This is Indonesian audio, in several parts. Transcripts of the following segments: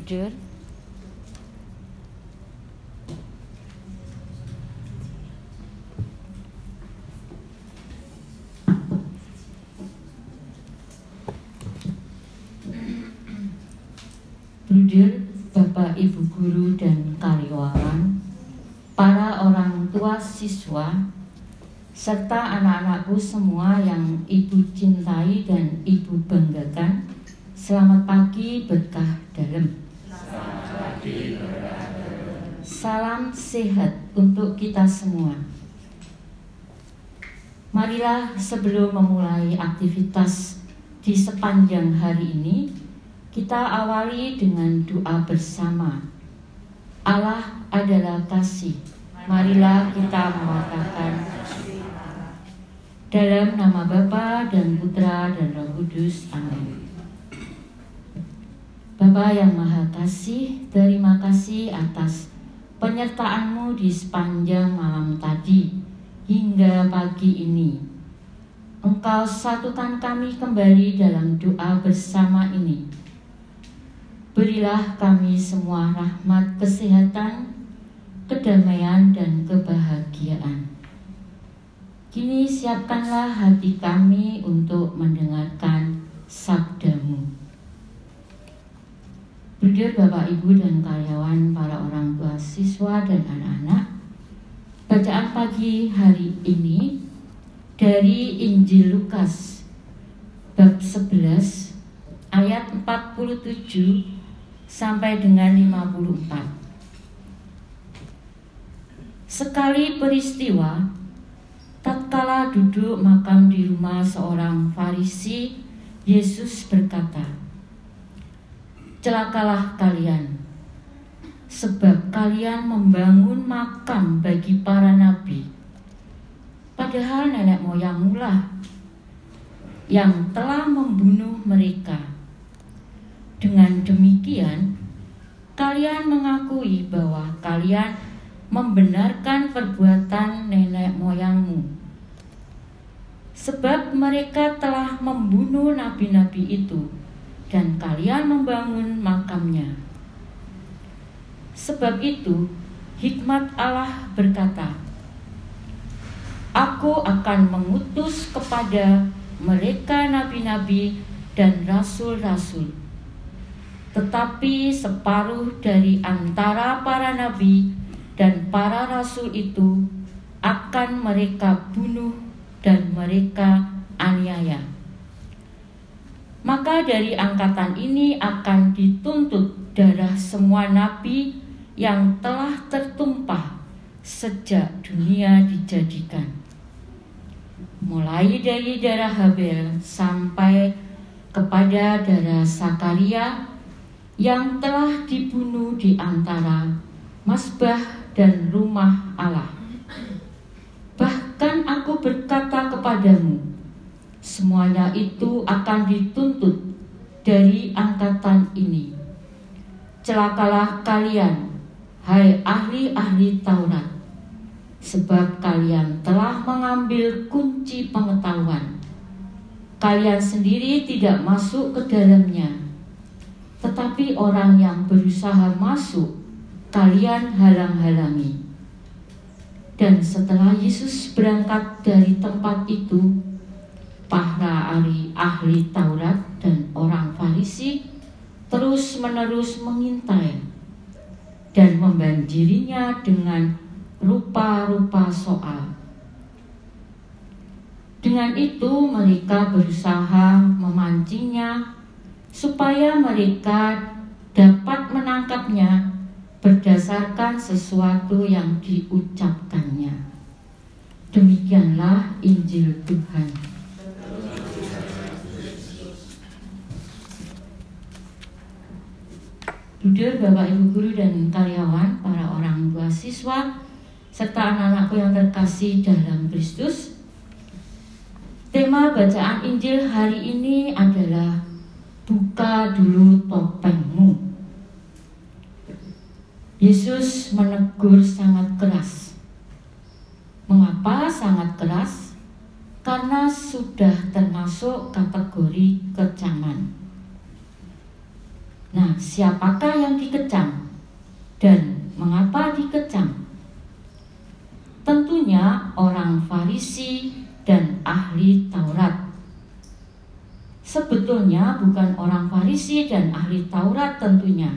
Bruder. Bruder, Bapak Ibu guru dan karyawan, para orang tua siswa, serta anak-anakku semua yang ibu cintai dan ibu banggakan, selamat pagi berkah dalam. Salam sehat untuk kita semua. Marilah sebelum memulai aktivitas di sepanjang hari ini, kita awali dengan doa bersama. Allah adalah kasih. Marilah kita mengatakan dalam nama Bapa dan Putra dan Roh Kudus. Amin. Bapa yang Maha Kasih, terima kasih atas penyertaanmu di sepanjang malam tadi hingga pagi ini. Engkau satukan kami kembali dalam doa bersama ini Berilah kami semua rahmat kesehatan, kedamaian, dan kebahagiaan. Kini siapkanlah hati kami untuk mendengarkan sabdamu. Bruder, Bapak, Ibu, dan karyawan, para orang tua siswa dan anak-anak, bacaan pagi hari ini dari Injil Lukas bab 11 ayat 47 sampai dengan 54. Sekali peristiwa, tatkala duduk makam di rumah seorang Farisi, Yesus berkata, "Celakalah kalian, sebab kalian membangun makam bagi para nabi, padahal nenek moyangmulah yang telah membunuh mereka." Dengan demikian, kalian mengakui bahwa kalian membenarkan perbuatan nenek moyangmu. Sebab mereka telah membunuh nabi-nabi itu dan kalian membangun makamnya. Sebab itu, hikmat Allah berkata, Aku akan mengutus kepada mereka nabi-nabi dan rasul-rasul tetapi separuh dari antara para nabi dan para rasul itu akan mereka bunuh dan mereka aniaya. Maka dari angkatan ini akan dituntut darah semua nabi yang telah tertumpah sejak dunia dijadikan. Mulai dari darah Habel sampai kepada darah Sakaria yang telah dibunuh di antara masbah dan rumah Allah. Bahkan aku berkata kepadamu, semuanya itu akan dituntut dari angkatan ini. Celakalah kalian, hai ahli-ahli Taurat, sebab kalian telah mengambil kunci pengetahuan. Kalian sendiri tidak masuk ke dalamnya tetapi orang yang berusaha masuk, kalian halang-halangi. Dan setelah Yesus berangkat dari tempat itu, para ahli, ahli Taurat dan orang Farisi terus-menerus mengintai dan membanjirinya dengan rupa-rupa soal. Dengan itu mereka berusaha memancingnya supaya mereka dapat menangkapnya berdasarkan sesuatu yang diucapkannya. Demikianlah Injil Tuhan. Budur, Bapak Ibu Guru dan karyawan, para orang tua siswa, serta anak-anakku yang terkasih dalam Kristus. Tema bacaan Injil hari ini adalah buka dulu topengmu. Yesus menegur sangat keras. Mengapa sangat keras? Karena sudah termasuk kategori kecaman. Nah, siapakah yang dikecam dan mengapa dikecam? Tentunya orang Farisi dan ahli Taurat. Sebetulnya bukan orang Farisi dan ahli Taurat tentunya.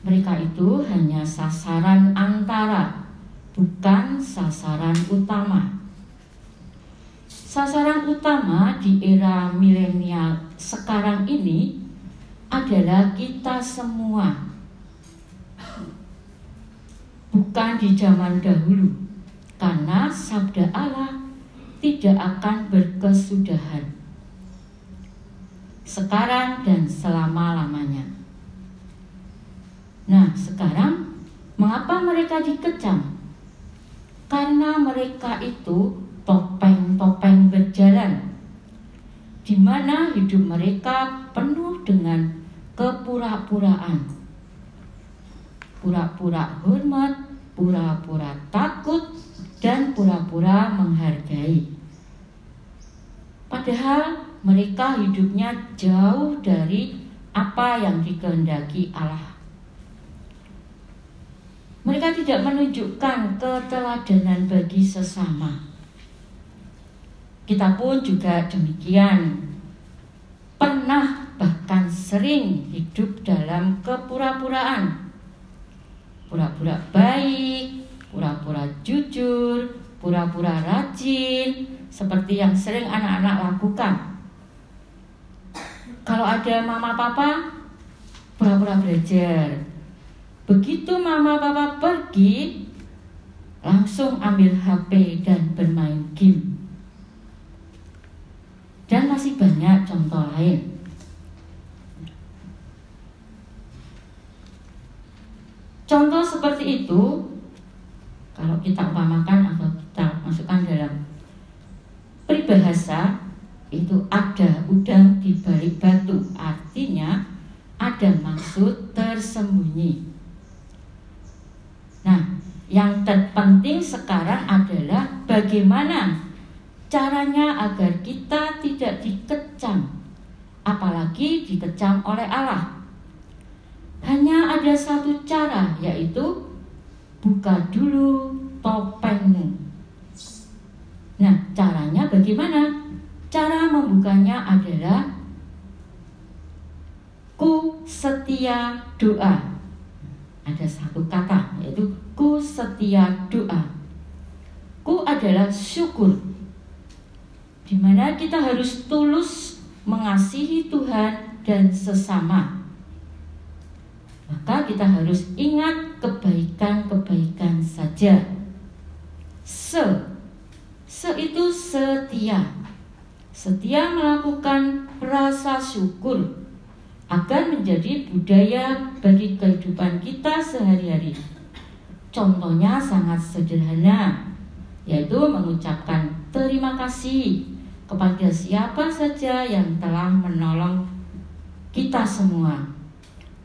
Mereka itu hanya sasaran antara, bukan sasaran utama. Sasaran utama di era milenial sekarang ini adalah kita semua. Bukan di zaman dahulu karena sabda Allah tidak akan berkesudahan sekarang dan selama-lamanya. Nah, sekarang mengapa mereka dikecam? Karena mereka itu topeng-topeng berjalan di mana hidup mereka penuh dengan kepura-puraan. Pura-pura hormat, pura-pura takut, dan pura-pura menghargai. Padahal mereka hidupnya jauh dari apa yang dikehendaki Allah. Mereka tidak menunjukkan keteladanan bagi sesama. Kita pun juga demikian. Pernah bahkan sering hidup dalam kepura-puraan. Pura-pura baik, pura-pura jujur, pura-pura rajin, seperti yang sering anak-anak lakukan. Kalau ada mama papa, pura-pura belajar. Begitu mama papa pergi, langsung ambil HP dan bermain game. Dan masih banyak contoh lain. Contoh seperti itu kalau kita umpamakan atau kita masukkan dalam peribahasa itu ada udang di balik batu artinya ada maksud tersembunyi nah yang terpenting sekarang adalah bagaimana caranya agar kita tidak dikecam apalagi dikecam oleh Allah hanya ada satu cara yaitu buka dulu topengmu. Nah, caranya bagaimana? Cara membukanya adalah ku setia doa. Ada satu kata yaitu ku setia doa. Ku adalah syukur. Di mana kita harus tulus mengasihi Tuhan dan sesama maka kita harus ingat kebaikan-kebaikan saja. Se, se itu setia. Setia melakukan rasa syukur akan menjadi budaya bagi kehidupan kita sehari-hari. Contohnya sangat sederhana, yaitu mengucapkan terima kasih kepada siapa saja yang telah menolong kita semua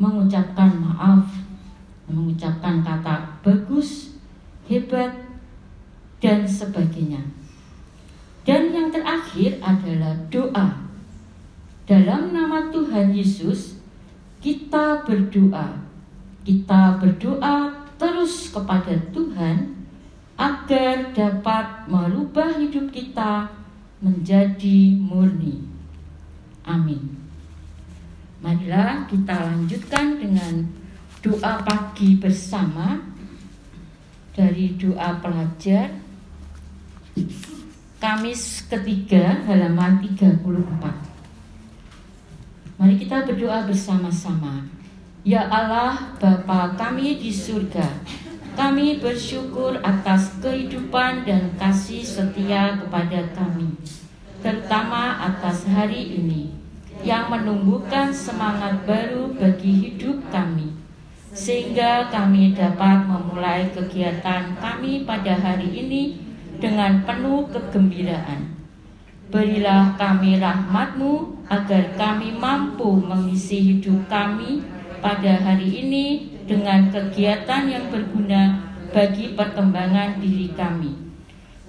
mengucapkan maaf, mengucapkan kata bagus, hebat, dan sebagainya. Dan yang terakhir adalah doa. Dalam nama Tuhan Yesus, kita berdoa. Kita berdoa terus kepada Tuhan agar dapat merubah hidup kita menjadi murni. Amin. Marilah kita lanjutkan dengan doa pagi bersama dari doa pelajar Kamis ketiga halaman 34 Mari kita berdoa bersama-sama Ya Allah Bapa kami di surga Kami bersyukur atas kehidupan dan kasih setia kepada kami Terutama atas hari ini yang menumbuhkan semangat baru bagi hidup kami, sehingga kami dapat memulai kegiatan kami pada hari ini dengan penuh kegembiraan. Berilah kami rahmatmu agar kami mampu mengisi hidup kami pada hari ini dengan kegiatan yang berguna bagi perkembangan diri kami.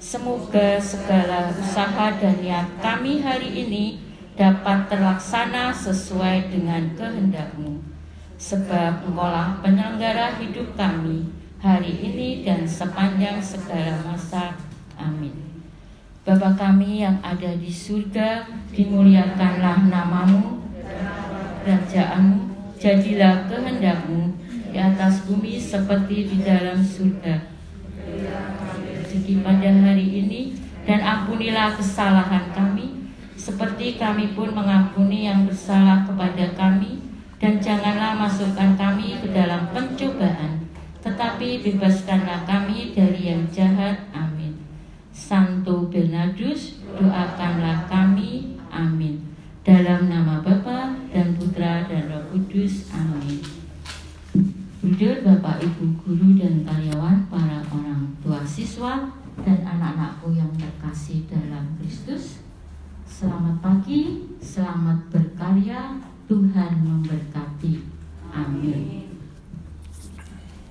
Semoga segala usaha dan niat kami hari ini dapat terlaksana sesuai dengan kehendakmu. Sebab engkaulah penyelenggara hidup kami hari ini dan sepanjang segala masa. Amin. Bapa kami yang ada di surga, dimuliakanlah namamu, kerajaanmu, jadilah kehendakmu di atas bumi seperti di dalam surga. Rezeki pada hari ini dan ampunilah kesalahan kami seperti kami pun mengampuni yang bersalah kepada kami dan janganlah masukkan kami ke dalam pencobaan tetapi bebaskanlah kami dari yang jahat. Amin. Santo Bernardus doakanlah kami. Amin. Dalam nama Bapa